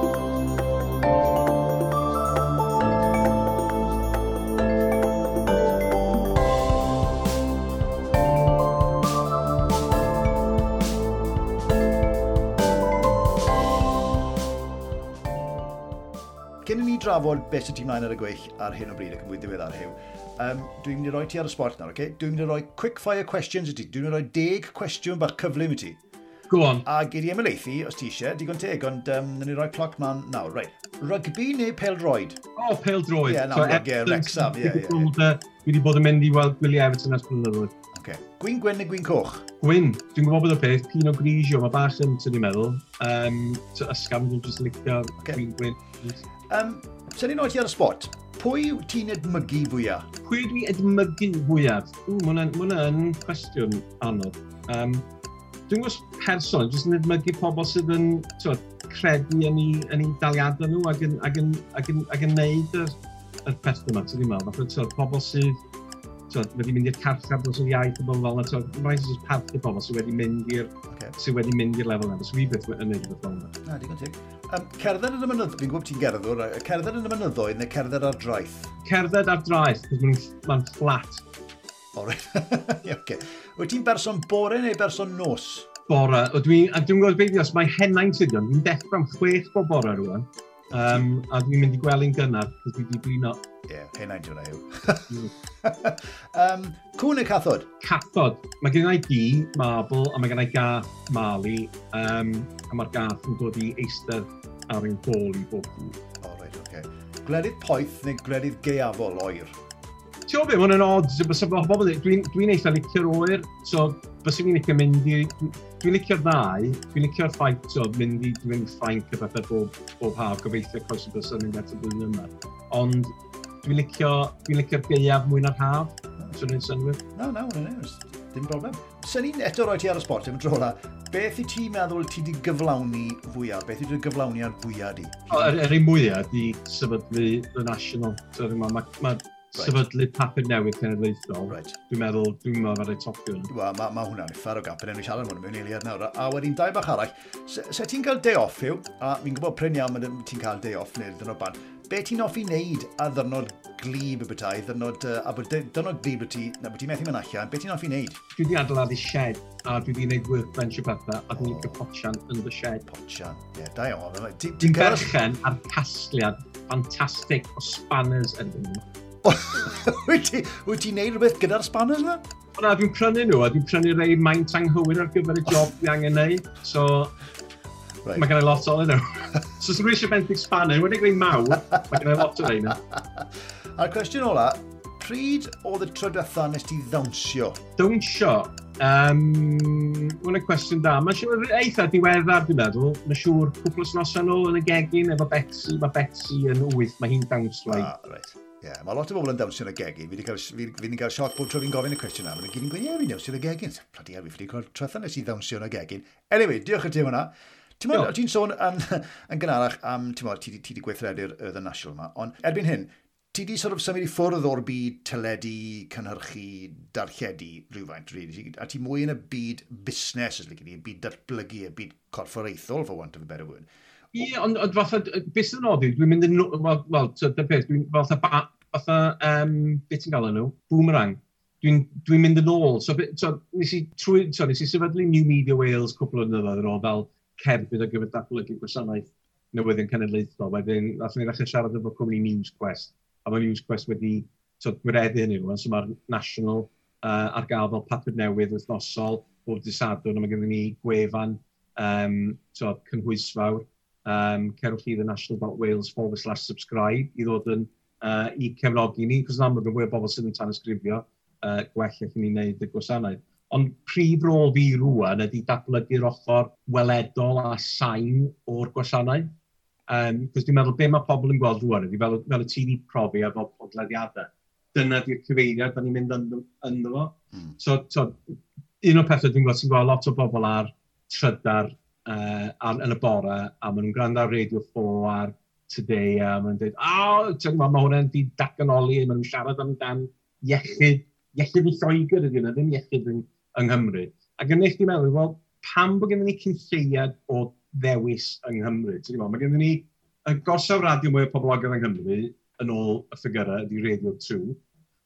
drafod beth sy'n ti'n mlaen ar y gweill ar hyn o bryd ac yn fwy ddiweddar hyw. Um, dwi'n mynd i roi ti ar y sport nawr, okay? Dwi'n mynd i roi quick fire questions i ti. Dwi'n mynd i roi deg cwestiwn bach cyflym i ti. Go on. A gyd i ymlaethu, os ti eisiau, digon teg, ond um, ni roi cloc man nawr. Right. Rugby neu peldroed? O, oh, peldroed. Ie, yeah, nawr, so, ie, Rexham. Ie, ie, Dwi wedi bod yn mynd i weld Willie Everton ers blynyddoedd. Okay. Gwyn Gwen neu Gwyn Coch? Gwyn. Dwi'n gwybod bod y peth, Pino Grisio, mae bach yn, ti'n meddwl. Um, so, ysgam, dwi'n just licio okay. Gwyn gwyn. Um, Sa'n ni'n oed ar y spot, pwy ti'n edmygu fwyaf? Pwy dwi edmygu fwyaf? Mae hwnna'n cwestiwn anodd. Um, dwi'n gwybod person, jyst yn edmygu pobl sydd yn twod, credu yn eu, yn eu daliadau nhw ac yn, ac yn, ac yn, ac yn, neud yr, yr peth yma, ti'n meddwl. Pobl sydd twyd, wedi mynd i'r carchar dros yr iaith a bobl, fel yna, mae'n just parth y bobl sydd wedi mynd i'r okay. sydd wedi mynd i'r lefel yna. So fi beth yn neud beth fel yna. Na, digon teg. Um, cerdded yn y mynyddoedd, fi'n gwybod ti'n gerddwr, cerdded yn y mynyddoedd neu cerdded ar draeth? Cerdded ar draeth, cos mae'n fflat. O, reit. [laughs] okay. Wyt ti'n berson bore neu berson nos? Bore. Dwi'n dwi gwybod beth os mae henaint ydy, dwi'n dechrau am chwech bob bore rwan. Um, a dwi'n mynd i gweld gynnar, cos dwi wedi blino. Ie, yeah, hynna'n diwna yw. um, cwn y cathod? Cathod. Mae gen i gi, marbl a mae gen i gath mali. Um, a mae'r gath yn dod i eistedd ar ein bol i bob byd. O, oh, reid, oce. Okay. Gledydd poeth neu gledydd geafol oer? Ti'n gwybod beth, mae'n yn odd. Dwi'n dwi eitha licio'r oer, so Byswn fi'n licio mynd i... Dwi'n licio'r ddau. Dwi'n licio'r ffaith o mynd i mynd Ffrainc y bethau bob, bob haf, gobeithio croes y bus yn mynd at y blwyddyn yma. Ond dwi'n licio, dwi'n licio'r geiaf mwy na'r haf. Swn i'n synwyr? No, no, no, no, dim problem. Swn ni'n eto roi ti ar y spot, dim tro Beth i ti meddwl ti wedi gyflawni fwyaf? Beth i ti gyflawni ar fwyaf di? Yr er, er un mwyaf di sefydlu y National. So, mae ma, ma, right. sefydlu papur newydd cenedlaethol. Right. Dwi'n meddwl, dwi'n meddwl fod ei topio. Wel, mae ma hwnna'n uffar o gap yn enw siarad hwn mewn eiliad nawr. A wedyn dau bach arall, se, se ti'n cael day off yw, a fi'n gwybod pryn iawn ti'n cael day off neu'r dynod ban, be ti'n offi wneud a ddyrnod glib y bethau, ddyrnod, uh, a bod dyrnod glib y ti, na bod ti'n methu mynd allan, be ti'n offi wneud? Dwi wedi adeiladu shed a dwi wedi gwneud workbench y bethau a dwi'n licio potsian yn y shed. Potsian, ie, yeah, da iawn. Dwi'n berchen ar casgliad ffantastig o spanners yn nhw. [laughs] Wyt ti'n neud rhywbeth gyda'r spanners na? Na, dwi'n prynu nhw, a dwi'n prynu rei maint anghywir ar gyfer y job dwi angen neud. So, right. mae gen i lot o nhw. [laughs] so, sy'n rhywbeth benthyg spanner, wedi gwneud mawr, mae gen i lot o nhw. [laughs] A'r cwestiwn ola, pryd oedd y tro nes ti ddawnsio? Ddawnsio? Um, Mae'n cwestiwn da. Mae'n siŵr eitha diweddar, dwi'n meddwl. Mae'n siŵr cwpl os noson ôl yn y gegin efo Betsy. Mae Betsy yn wyth, mae hi'n dawnswai. Ah, right. Yeah, mae lot o bobl yn dawnsio yn y gegin. Fi wedi cael, cael sioc bob tro fi'n gofyn y cwestiwn yna. Mae'n gyd yn gweud, ie, fi'n dawnsio yn y gegin. Bloody ar, fi wedi cael tretha nes i ddawnsio yn y gegin. Anyway, diolch i ti hwnna. Ti'n sôn yn, [laughs] yn gynharach am, ti'n meddwl, ti wedi gweithredu'r The National yma, ond erbyn hyn, ti wedi sort of symud i ffwrdd o'r byd teledu, cynhyrchu, darlledu rhywfaint, really. a ti mwy yn y byd busnes, yslig i ni, y byd datblygu, y byd corfforaethol, for want of a better word. Ie, ond fatha, beth sy'n nodi, dwi'n mynd yn, wel, well, dy beth, dwi'n fatha fatha, um, beth ti'n gael nhw? Boomerang. Dwi'n dwi mynd yn ôl. So, so, nes, i trwy, so, nes i sefydlu New Media Wales cwpl o nyddoedd yn ôl fel cerbyd o gyfer datblygu gwasanaeth newyddion cenedlaethol. Wedyn, nath ni'n ddechrau siarad efo cwmni News Quest. a mae News Quest wedi so, gwireddu hynny rwan, so mae'r national uh, ar gael fel papur newydd wythnosol bob disadwn, a mae gennym ni gwefan um, so, cynhwysfawr. Um, cerwch chi The National About Wales forward slash subscribe i ddod yn uh, i cefnogi ni, cos yn amlwg yn fwy o bobl sydd yn tan ysgrifio uh, gwell eich ni wneud y gwasanaeth. Ond prif rôl fi rwan ydy datblygu'r ochr weledol a sain o'r gwasanaeth. Um, Cos dwi'n meddwl be mae pobl yn gweld rwan ydy, fel, fel y ti'n ei profi efo podlediadau. Dyna di'r cyfeiriad, da ni'n mynd ynddo, ynddo fo. Mm. So, so, un o'r pethau dwi'n gweld sy'n gweld lot o bobl ar trydar uh, ar, yn y bore, a maen nhw'n gwrando ar Radio 4 ar today, a maen dweud, o, oh, gwybod, mae hwnna'n di daganoli, maen nhw'n siarad amdan iechyd, iechyd i Lloegr ydy yna, ddim iechyd yng, yng Nghymru. Ac yn eich di meddwl, wel, pam bod gennym ni cynlleiad o ddewis yng Nghymru? Ti'n gwybod, mae gennym ni y gorsaf radio mwy o poblogaeth yng Nghymru yn ôl y ffigurau ydy Radio 2.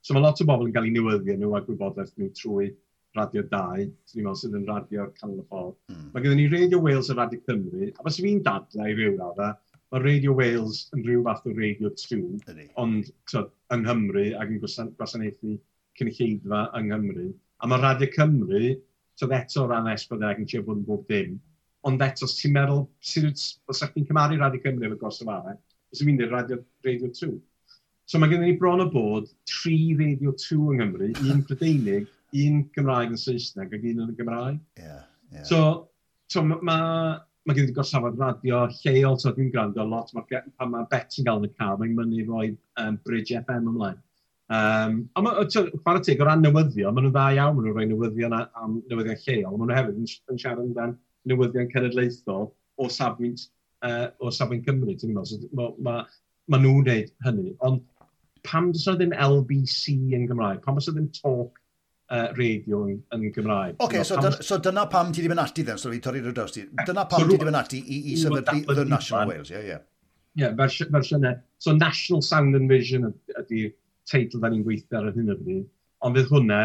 So mae lot o bobl yn cael ei newyddio nhw a gwybodaeth nhw trwy Radio 2, ti'n meddwl sydd yn radio canol y ffordd. Mm. Mae gennym ni Radio Wales a Radio Cymru, a bys fi'n dadlau i ryw radda, mae Radio Wales yn rhyw fath o radio 2, ond so, yng Nghymru ac yn gwasanaethu cynulleidfa yng Nghymru. A mae Radio Cymru, so eto ran esbydau e ac yn siarad bod yn bob dim, ond eto ti'n meddwl, os ydych chi'n cymaru Radio Cymru efo gos o arall, e, os ydych chi'n dweud Radio, Radio 2. So mae gennym ni bron o bod tri Radio 2 yng Nghymru, un Prydeinig, un Gymraeg yn Saesneg ac un yn y Gymraeg. Yeah, yeah. So, so mae ma, mae gen i gorsafod radio lleol, so dwi'n gwrando lot, mae, pan mae bet yn gael yn y car, mae'n mynd i roi um, Bridge FM ymlaen. Um, a ond chwarae teg, o ran newyddion, maen nhw'n dda iawn, maen nhw'n rhoi newyddion am newyddion lleol, maen nhw hefyd yn, yn siarad amdan newyddion cenedlaethol o safbwynt, uh, o safbwynt Cymru, ti'n meddwl. So, mae ma, ma nhw'n gwneud hynny, ond pam dys o ddim LBC yn Gymraeg, pam dys o ddim talk uh, radio yn, yn Gymraeg. Oce, okay, so, so, so dyna pam ti wedi mynd ati, then, so fi torri'r draws ti. Dyna pam so, ti wedi mynd ati i, i sefydlu The National. Wales, ie, ie. Ie, fersiynau. So National Sound and Vision ydy'r teitl da ni'n gweithio ar hyn o bryd. Ond fydd hwnna,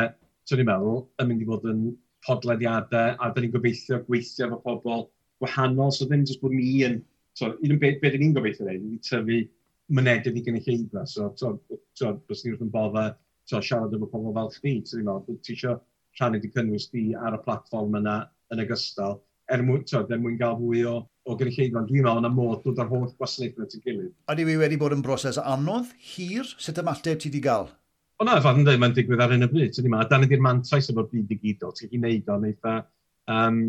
so ni'n meddwl, yn mynd i fod yn podlediadau, a da ni'n gobeithio gweithio efo pobl gwahanol, so ddim jyst bod ni yn, so, un o'n beth be ni'n gobeithio dweud, ni tyfu mynedau ni gynulleidfa, so, so, so, so, so, so, so, so, so, so, so, so, siarad efo pobl fel chdi, ti'n meddwl, ti eisiau rhannu di cynnwys di ar y platform yna yn ogystal, er mwyn, tywed, er mwyn gael fwy o, o gynulleidfa, dwi'n meddwl yna modd dod ar holl gwasanaeth yna ti'n gilydd. A di wedi bod yn broses anodd, hir, sut ymateb ti wedi gael? O na, fath yn dweud, mae'n digwydd ar un y bryd. Ti'n meddwl, dan ydy'r mantais efo'r byd digidol, ti'n gallu neud o'n eitha, um,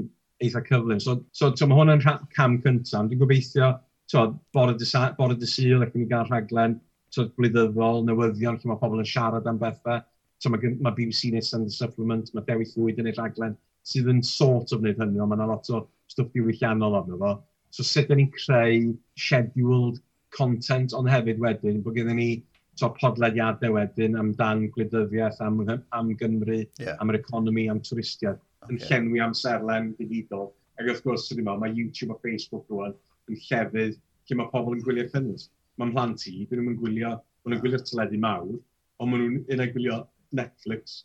eitha cyflym. So, so so mae hwn yn cam cyntaf, dwi'n gobeithio, tywed, bore dy syl, ac yn gael rhaglen, sort of newyddion, lle mae pobl yn siarad am bethau. So, mae, mae BBC neu Sunday Supplement, mae Dewi Llwyd yn ei raglen, sydd yn sort of wneud hynny, ond mae yna lot o stwff diwylliannol arno fo. So sut ni'n creu scheduled content, ond hefyd wedyn, bod gyda ni so, podlediadau wedyn amdan gwleidyddiaeth, am, am Gymru, yeah. am yr economi, am twristiaeth, okay. yn llenwi amserlen digidol. Ac wrth gwrs, mae YouTube a Facebook rwan yn llefydd lle mae pobl yn gwylio cynnwys mae'n plant i, dyn nhw'n gwylio, maen nhw'n gwylio teledu mawr, ond maen nhw'n unau gwylio Netflix,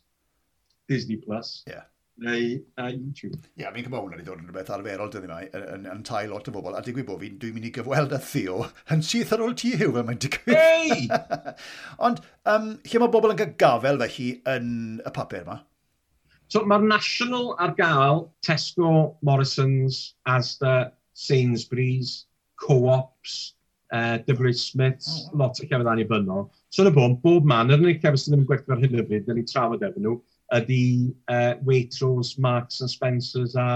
Disney Plus, yeah. neu uh, YouTube. Ie, yeah, fi'n cymryd hwnna i ddod yn rhywbeth arferol dydyn ni, yn, yn, yn tai lot o bobl, a digwydd bod fi'n dwi'n mynd i gyfweld â Theo yn syth ar ôl ti hiw fel mae'n digwydd. Hey! [laughs] Ond, um, lle mae bobl yn cael gafel fe hi yn y papur yma? So, mae'r National ar gael Tesco, Morrison's, Asda, Sainsbury's, Co-ops, uh, Dyfryd Smith, oh. lot o llefydd annibynnol. So yn y bwm, bob man, yr unig llefydd sydd ddim yn gwerthu ar hyn o bryd, da ni trafod efo nhw, ydy uh, Waitrose, Marks and Spencers a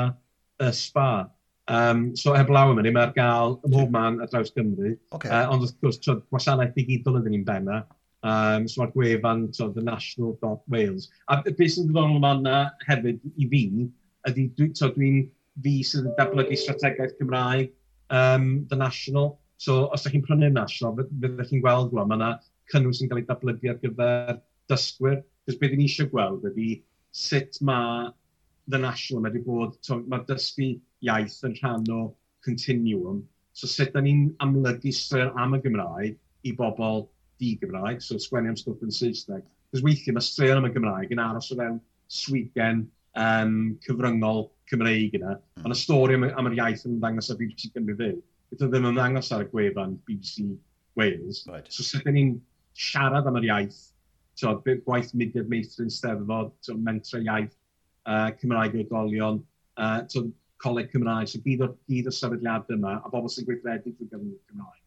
y Spa. Um, so heb law yma ni, mae'r gael ym mhob man ar draws Gymru. Okay. Uh, ond wrth gwrs, tyd, gwasanaeth digidol ydyn ni'n benna. Um, so mae'r gwefan, so, the National Wales. A beth sy'n ddiddorol yma na hefyd i fi, ydy dwi'n dwi, fi sydd yn datblygu strategaeth Cymraeg, um, the national, So, os ydych chi'n prynu naso, fyddech chi'n gweld, gwa, mae yna cynnwys yn cael ei datblygu ar gyfer dysgwyr. Cos beth ni eisiau gweld ydy sut mae the national wedi bod, mae dysgu iaith yn rhan o continuum. So sut da ni'n amlygu straeon am y Gymraeg i bobl di-Gymraeg, so sgwennu am stwff yn Saesneg. Cos weithiau mae straeon am y Gymraeg yn aros o fewn swigen um, cyfryngol Cymreig yna, mm. ond y stori am, am yr iaith yn ddangos ar BBC Cymru fyw gyda ddim yn ymddangos ar y gwefan BBC Wales. Right. So sut ni'n siarad am yr iaith, so, gwaith mudiad meithrin steddfod, so, mentra iaith, uh, Cymraeg o oedolion, uh, so, coleg Cymraeg, so gyd o, gyd o sefydliad yma, a bobl sy'n gweithredu drwy gyfnod Cymraeg.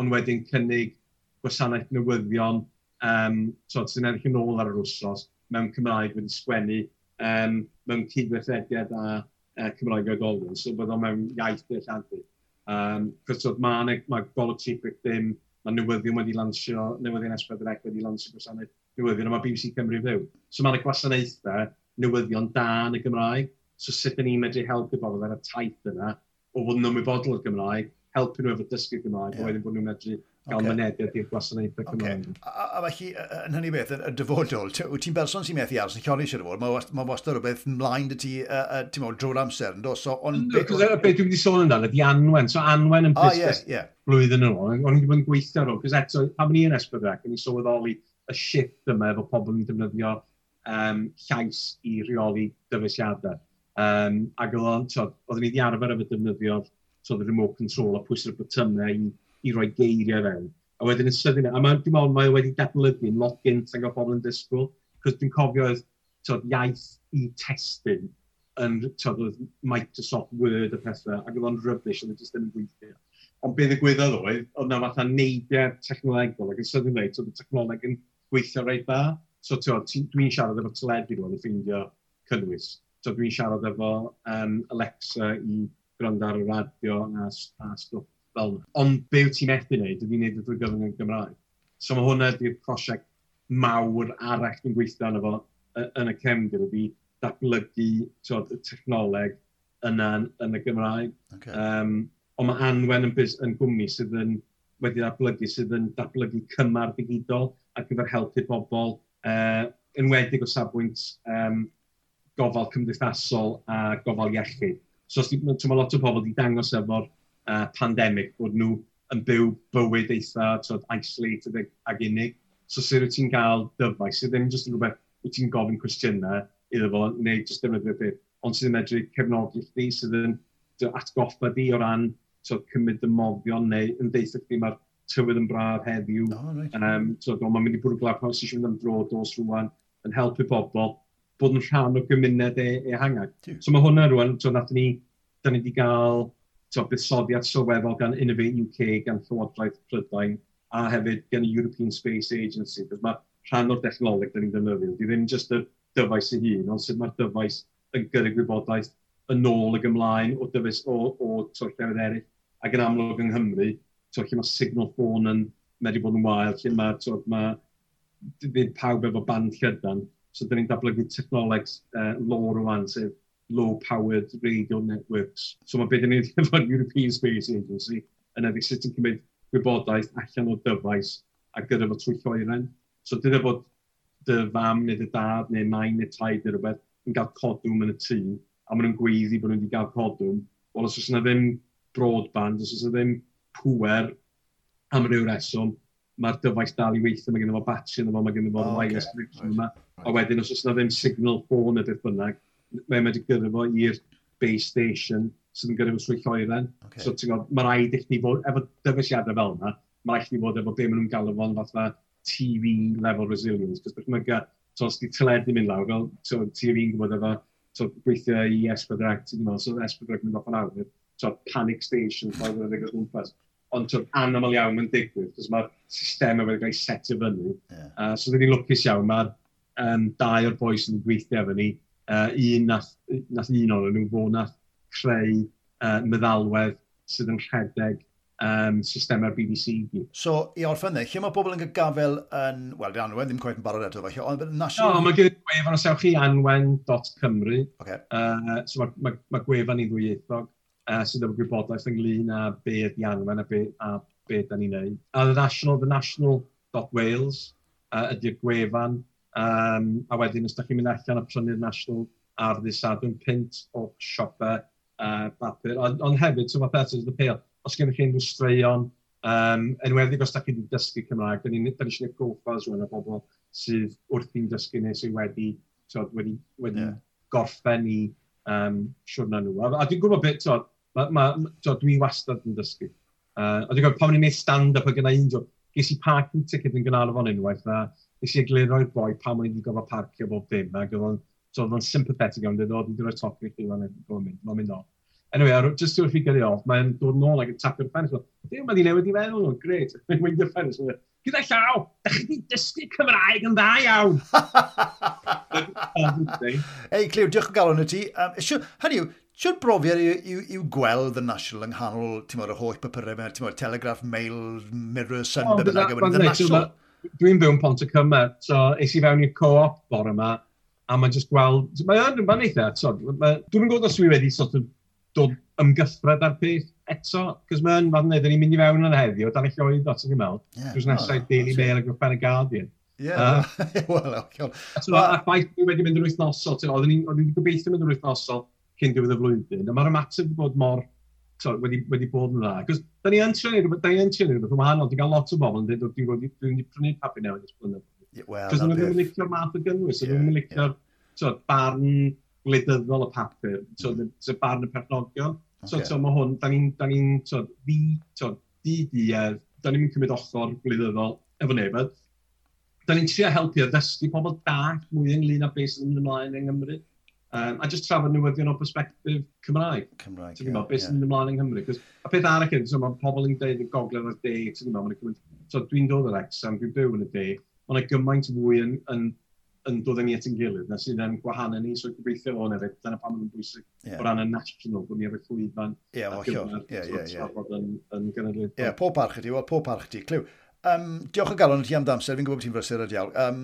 Ond wedyn cynnig gwasanaeth newyddion, um, so, sy'n edrych yn ôl ar yr wrsos, mewn Cymraeg wedi sgwennu, um, mewn cydweithrediad a uh, Cymraeg oedolion, so bydd o mewn iaith bellantid. Um, Cos oedd mae ma, ma Golotipig ddim, mae newyddion wedi lansio, newyddion S4C wedi lansio gwasanaeth newyddion, a mae BBC Cymru fyw. So mae'n gwasanaethau newyddion da yn y Gymraeg. So sut yn ni'n medru helpu bobl ar y taith yna o fod yn ymwybodol o'r Gymraeg helpu nhw efo dysgu Gymraeg, yeah. wedyn bod nhw'n medru gael okay. mynediad i'r gwasanaethau Cymraeg. Okay. A, a felly, yn hynny beth, y dyfodol, wyt ti'n berson sy'n methu aros yn llori siarad fod, mae wastad rhywbeth mlaen dy ti, ti'n meddwl, drwy'r amser, yn dos, so... On, beth dwi'n wedi sôn amdano, di anwen, so anwen yn busnes ah, yeah, yeah. blwyddyn yn ôl, o'n i wedi bod yn gweithio ar ôl, cos eto, pan ni yn Esbydrec, yn i sylweddoli y shift yma efo pobl yn defnyddio um, llais i reoli dyfeisiadau. Um, ac oedden ni wedi arfer efo defnyddio so the remote control a pwysau'r botymau i, i roi geiriau fewn. A wedyn yn sydyn, a mae'n dim ond mae wedi datblygu'n lot gynt ag o bobl yn disgwyl, cos dwi'n cofio oedd tod, iaith i testyn yn tod, Microsoft Word a pethau, ac oedd o'n rybys oedd e jyst yn gweithio. Ond beth y gwyddoedd oedd, oedd na fatha neidiau technolegol, ac yn sydyn dweud, oedd y technoleg yn gweithio reit dda. So dwi'n siarad efo teledu rwan i ffeindio cynnwys. So dwi'n siarad efo um, Alexa i gwrando ar y radio a, a stwff fel yna. Ond be wyt ti'n methu wneud, ydy'n gwneud y drwy gyfrwng yn Gymraeg. So mae hwnna ydy'r prosiect mawr arall ni'n gweithio arno fo yn y cefndir ydy datblygu tywed, y technoleg yna yn y Gymraeg. Okay. Um, ond mae Anwen yn, bus, yn gwmni sydd yn wedi datblygu, sydd yn datblygu cymar digidol ar gyfer helpu bobl, uh, enwedig o safbwynt um, gofal cymdeithasol a gofal iechyd. So, mae lot o bobl wedi dangos e efo'r uh, pandemig bod nhw yn byw bywyd eitha so, isolated ag unig. So, sut wyt ti'n cael dyfais? Sydd ddim jyst yn rhywbeth wyt ti'n gofyn cwestiynau iddo fo, neu jyst defnyddio beth, ond sydd yn medru cefnogi chdi, sydd yn atgoffa di o ran so, cymryd y moddion, neu yn deitha chdi mae'r tywydd yn braf heddiw. Oh, right. um, so, mae'n mynd i bwrw glaw'r pan sy'n siŵr am dro dos rwan, yn helpu pobl, bod yn rhan o gymuned e, ehangach. So mae hwnna rwan, so nath ni, da ni wedi cael so, buddsoddiad sylweddol gan Innovate UK, gan Llywodraeth Prydain, a hefyd gan y European Space Agency, cos mae rhan o'r dechnoleg da ni'n defnyddio. Di ddim jyst y dyfais ei hun, ond sut mae'r dyfais yn gyrru gwybodaeth yn ôl ac ymlaen o dyfais o, o twll llefydd eraill. Ac yn amlwg yng Nghymru, so lle mae signal ffôn yn medru bod yn wael, lle mae, twll, mae ddim pawb efo band llydan, So, dyn ni'n datblygu technoleg uh, low rwan, sef low-powered radio networks. So, mae beth ni'n ei efo'r European Space Agency yn edrych sut yn cymryd gwybodaeth allan o dyfais a gyda fo trwy lloeren. So, dyna bod dy fam neu dy dad neu nain neu taid neu rhywbeth yn cael codwm yn y tŷ a maen nhw'n gweiddi bod nhw wedi cael codwm. Wel, os oes yna ddim broadband, os oes yna ddim pwer am ryw reswm, mae'r dyfais dal i weithio, mae gennym fo batch yna, yma, mae gennym Oh, wireless okay. connection yma. A wedyn, os oes yna ddim signal ffôn y beth bynnag, mae'n medru gyrru fo i'r base station sydd yn gyrru fo swyd lloeren. Okay. So, ti'n gwybod, mae rhaid i chi fod, efo dyfeisiadau fel yna, mae rhaid i chi fod efo be maen nhw'n galw fo'n fatha TV level resilience. Cos beth mae'n gael, so, os di teledu mynd lawr, fel so, TV'n gwybod efo, so, gweithio i S4C, ti'n gwybod, so S4C mynd off yn awr, so, panic station, ffordd o'r gwmpas ond tw'n anaml iawn yn digwydd, cos mae'r system yn wedi cael ei setio fyny. Yeah. Uh, so, dyn ni'n lwcus iawn, mae'r um, dau o'r boes yn gweithio efo ni, uh, un nath, nath un o'n nhw fod nath creu uh, meddalwedd sydd yn rhedeg um, systemau'r BBC. So, i orffen dde, lle mae pobl yn cael gafel yn, wel, di anwen ddim cweith yn barod eto, falle, ond national... No, mae gen gwefan os ewch chi anwen.cymru. Okay. Uh, so, mae ma, ma gwefan i ddwyieithog uh, sydd efo gwybodaeth ynglyn â be ydy anwen a be, a be da ni'n neud. A the national, the national.wales uh, ydy'r gwefan, um, a wedyn os da chi'n mynd allan a prynu'r national ar ddisadwn pint o siopa uh, bapur. Ond on hefyd, so mae Better the Pale, os gennych chi unrhyw straeon, um, enwedig os da chi wedi dysgu Cymraeg, da ni'n ni eisiau gwneud goffas o'n y bobl sydd wrthi'n dysgu neu sydd wedi, so, wedi, wedi yeah. gorffen i um, siwrna nhw. A, a dwi'n gwybod beth, so, ma, ma, jo, dwi wastad yn dysgu. Uh, a dwi'n gwybod, pan ni'n neud stand-up o gyda un, jo, ges i parking ticket yn gynnal o'n unwaith, a ges i egluro'r boi pan mae'n gofio parcio bob dim, a gyfodd so oedd o'n sympathetic o'n dweud, o, dwi'n dweud topi chi fan hyn, mae'n mynd, mae'n mynd off. Anyway, just to figure it off, mae'n dod nôl ac yn tapio'r ffens, dwi'n mynd i newid i feddwl nhw, gret, [laughs] mae'n mynd i'r ffens, gyda llaw, da chi wedi dysgu Cymraeg yn dda iawn. [laughs] Ei, Cliw, diolch yn galon y ti. Um, hynny yw, Siwr brofiad yw, yw, yw gweld y National yng nghanol, ti'n modd, y holl papurau ti'n modd, Telegraph, Mail, Mirror, Sun, oh, bydd yn agor yn National. Dwi'n byw'n pont y cymer, so es i fewn i'r co-op bore yma, a mae'n just gweld, mae'n ma eitha, so, ma, dwi'n gwybod os dwi wedi sort of dod ymgythred ar peth eto, cos mae'n fath neu, ni'n mynd i fewn yn heddiw, dan eich oedd os ydych chi'n meddwl, dwi'n nesau Daily Mail ac yn y Guardian. Ie, [laughs] wel, ac ffaith dwi wedi mynd yr wythnosol, oedden ni'n gobeithio mynd yr wythnosol, cyn diwedd y flwyddyn, a mae'r ymateb wedi bod mor so, wedi, wedi bod yn dda. Cos da ni yn trefnu rhywbeth, da ni yn trefnu rhywbeth, wahanol, ti'n cael lot o bobl yn dweud, dwi'n wedi dwi'n prynu papi newydd ys blynedd. Well, Cos nhw ddim yn licio'r math o gynnwys, yeah, ddim yn licio'r so, barn gwleidyddol y papur, so, mm. so barn y perchnogion. So, okay. so mae hwn, da ni'n, da ni'n, so, di, so, di, di, uh, da ni'n cymryd ochr gwleidyddol efo neb. Da ni'n trio helpu a ddysgu pobl da mwy ynglyn â beth sydd yn ymlaen yng Nghymru um, a just trafod newyddion o perspektif Cymraeg. Cymraeg, ie. Yeah, beth sy'n yeah. ymlaen yng Nghymru. Cos, a peth arall yn, so mae pobl yn dweud y gogledd o'r de, ti'n gwybod, mae'n meddwl, so dwi'n dod o'r exam, dwi'n byw yn y de, mae'n gymaint fwy yn, yn, yn dod yn ni at yn gilydd, na sydd yn gwahanu ni, so gobeithio o'n efo, dyna pam mae'n bwysig yeah. o ran y national, bod ni efo llwyfan Ie, ar gyfer yn, yn gynnydd. Ie, pob parch ydi, wel, pob parch ydi, clyw. Um, diolch o galon i ti am damser, fi'n gwybod bod ti'n brysur o diawl. Um,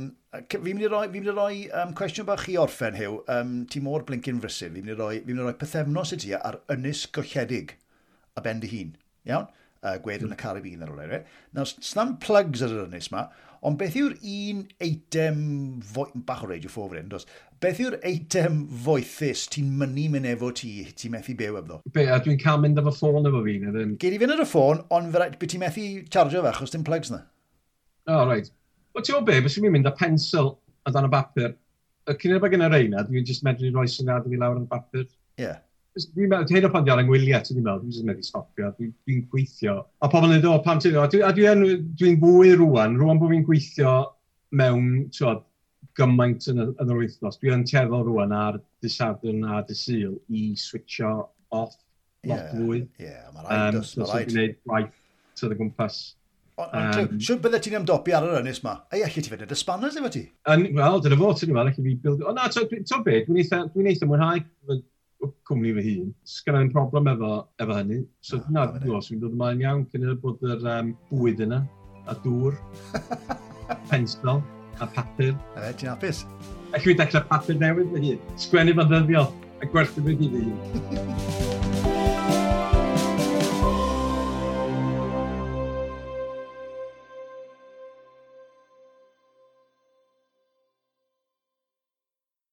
fi'n mynd i roi, fi mynd i roi um, cwestiwn bach i orffen, Hew. Um, ti mor blincyn brysur, fi'n mynd i roi, fi mynd i roi pethefnos i ti ar ynys golledig a ben dy hun. Iawn? Uh, gwed yn y Caribbean ar ôl e. Nawr, sna'n plugs ar yr ynys yma, Ond beth yw'r un eitem, bach o radio ffôr fan dos, beth yw'r eitem foethus ti'n mynnu mynd efo ti, ti'n methu byw efo? Be, a dwi'n cael mynd efo ffôn efo fi, neu ddim? Gei di fynd ar y ffôn, ond fe rhaid, beth ti'n methu chargio fe, achos dim plugs na. O, oh, rhaid. Right. O, ti'n o be, beth sy'n mynd â pensil a dan y bapur? Y cyn efo gen i reina, dwi'n just medru rhoi syniad i fi lawr yn y bapur. Ie. Yeah. Dwi'n meddwl, hyn o pan di ar yngwyliau, ti'n meddwl, dwi'n meddwl stopio, dwi'n dwi gweithio. A pobl yn dweud, o, pam ti'n dweud, a dwi'n dwi fwy rwan, rwan bod fi'n gweithio mewn, ti'n gymaint yn, yn yr wythnos. Dwi'n teddol rwan ar dysadwn a dysil i switcho off lot yeah, fwy. Ie, yeah, mae'n rhaid. Um, so, right. gwneud gwaith sydd o gwmpas. Um, Siwr bydde ti'n ymdopi ar yr ynys ma? Ei, allai ti fynd yn ysbanners efo ti? Wel, dyna fo, ti'n meddwl, allai fi bildio... O na, ti'n meddwl, dwi'n eitha mwynhau cwmni fy hun. Sgan i'n problem efo, efo hynny. So, ah, no, na, dwi'n gwybod, dod ymlaen iawn cyn i'r bod yr um, bwyd yna, a dŵr, [laughs] pensel, a papur. A fe, ti'n hapus? Ac i dechrau papur newydd fy hun. Sgwennu fy ddyddiol, a gwerthu fy hun. [laughs]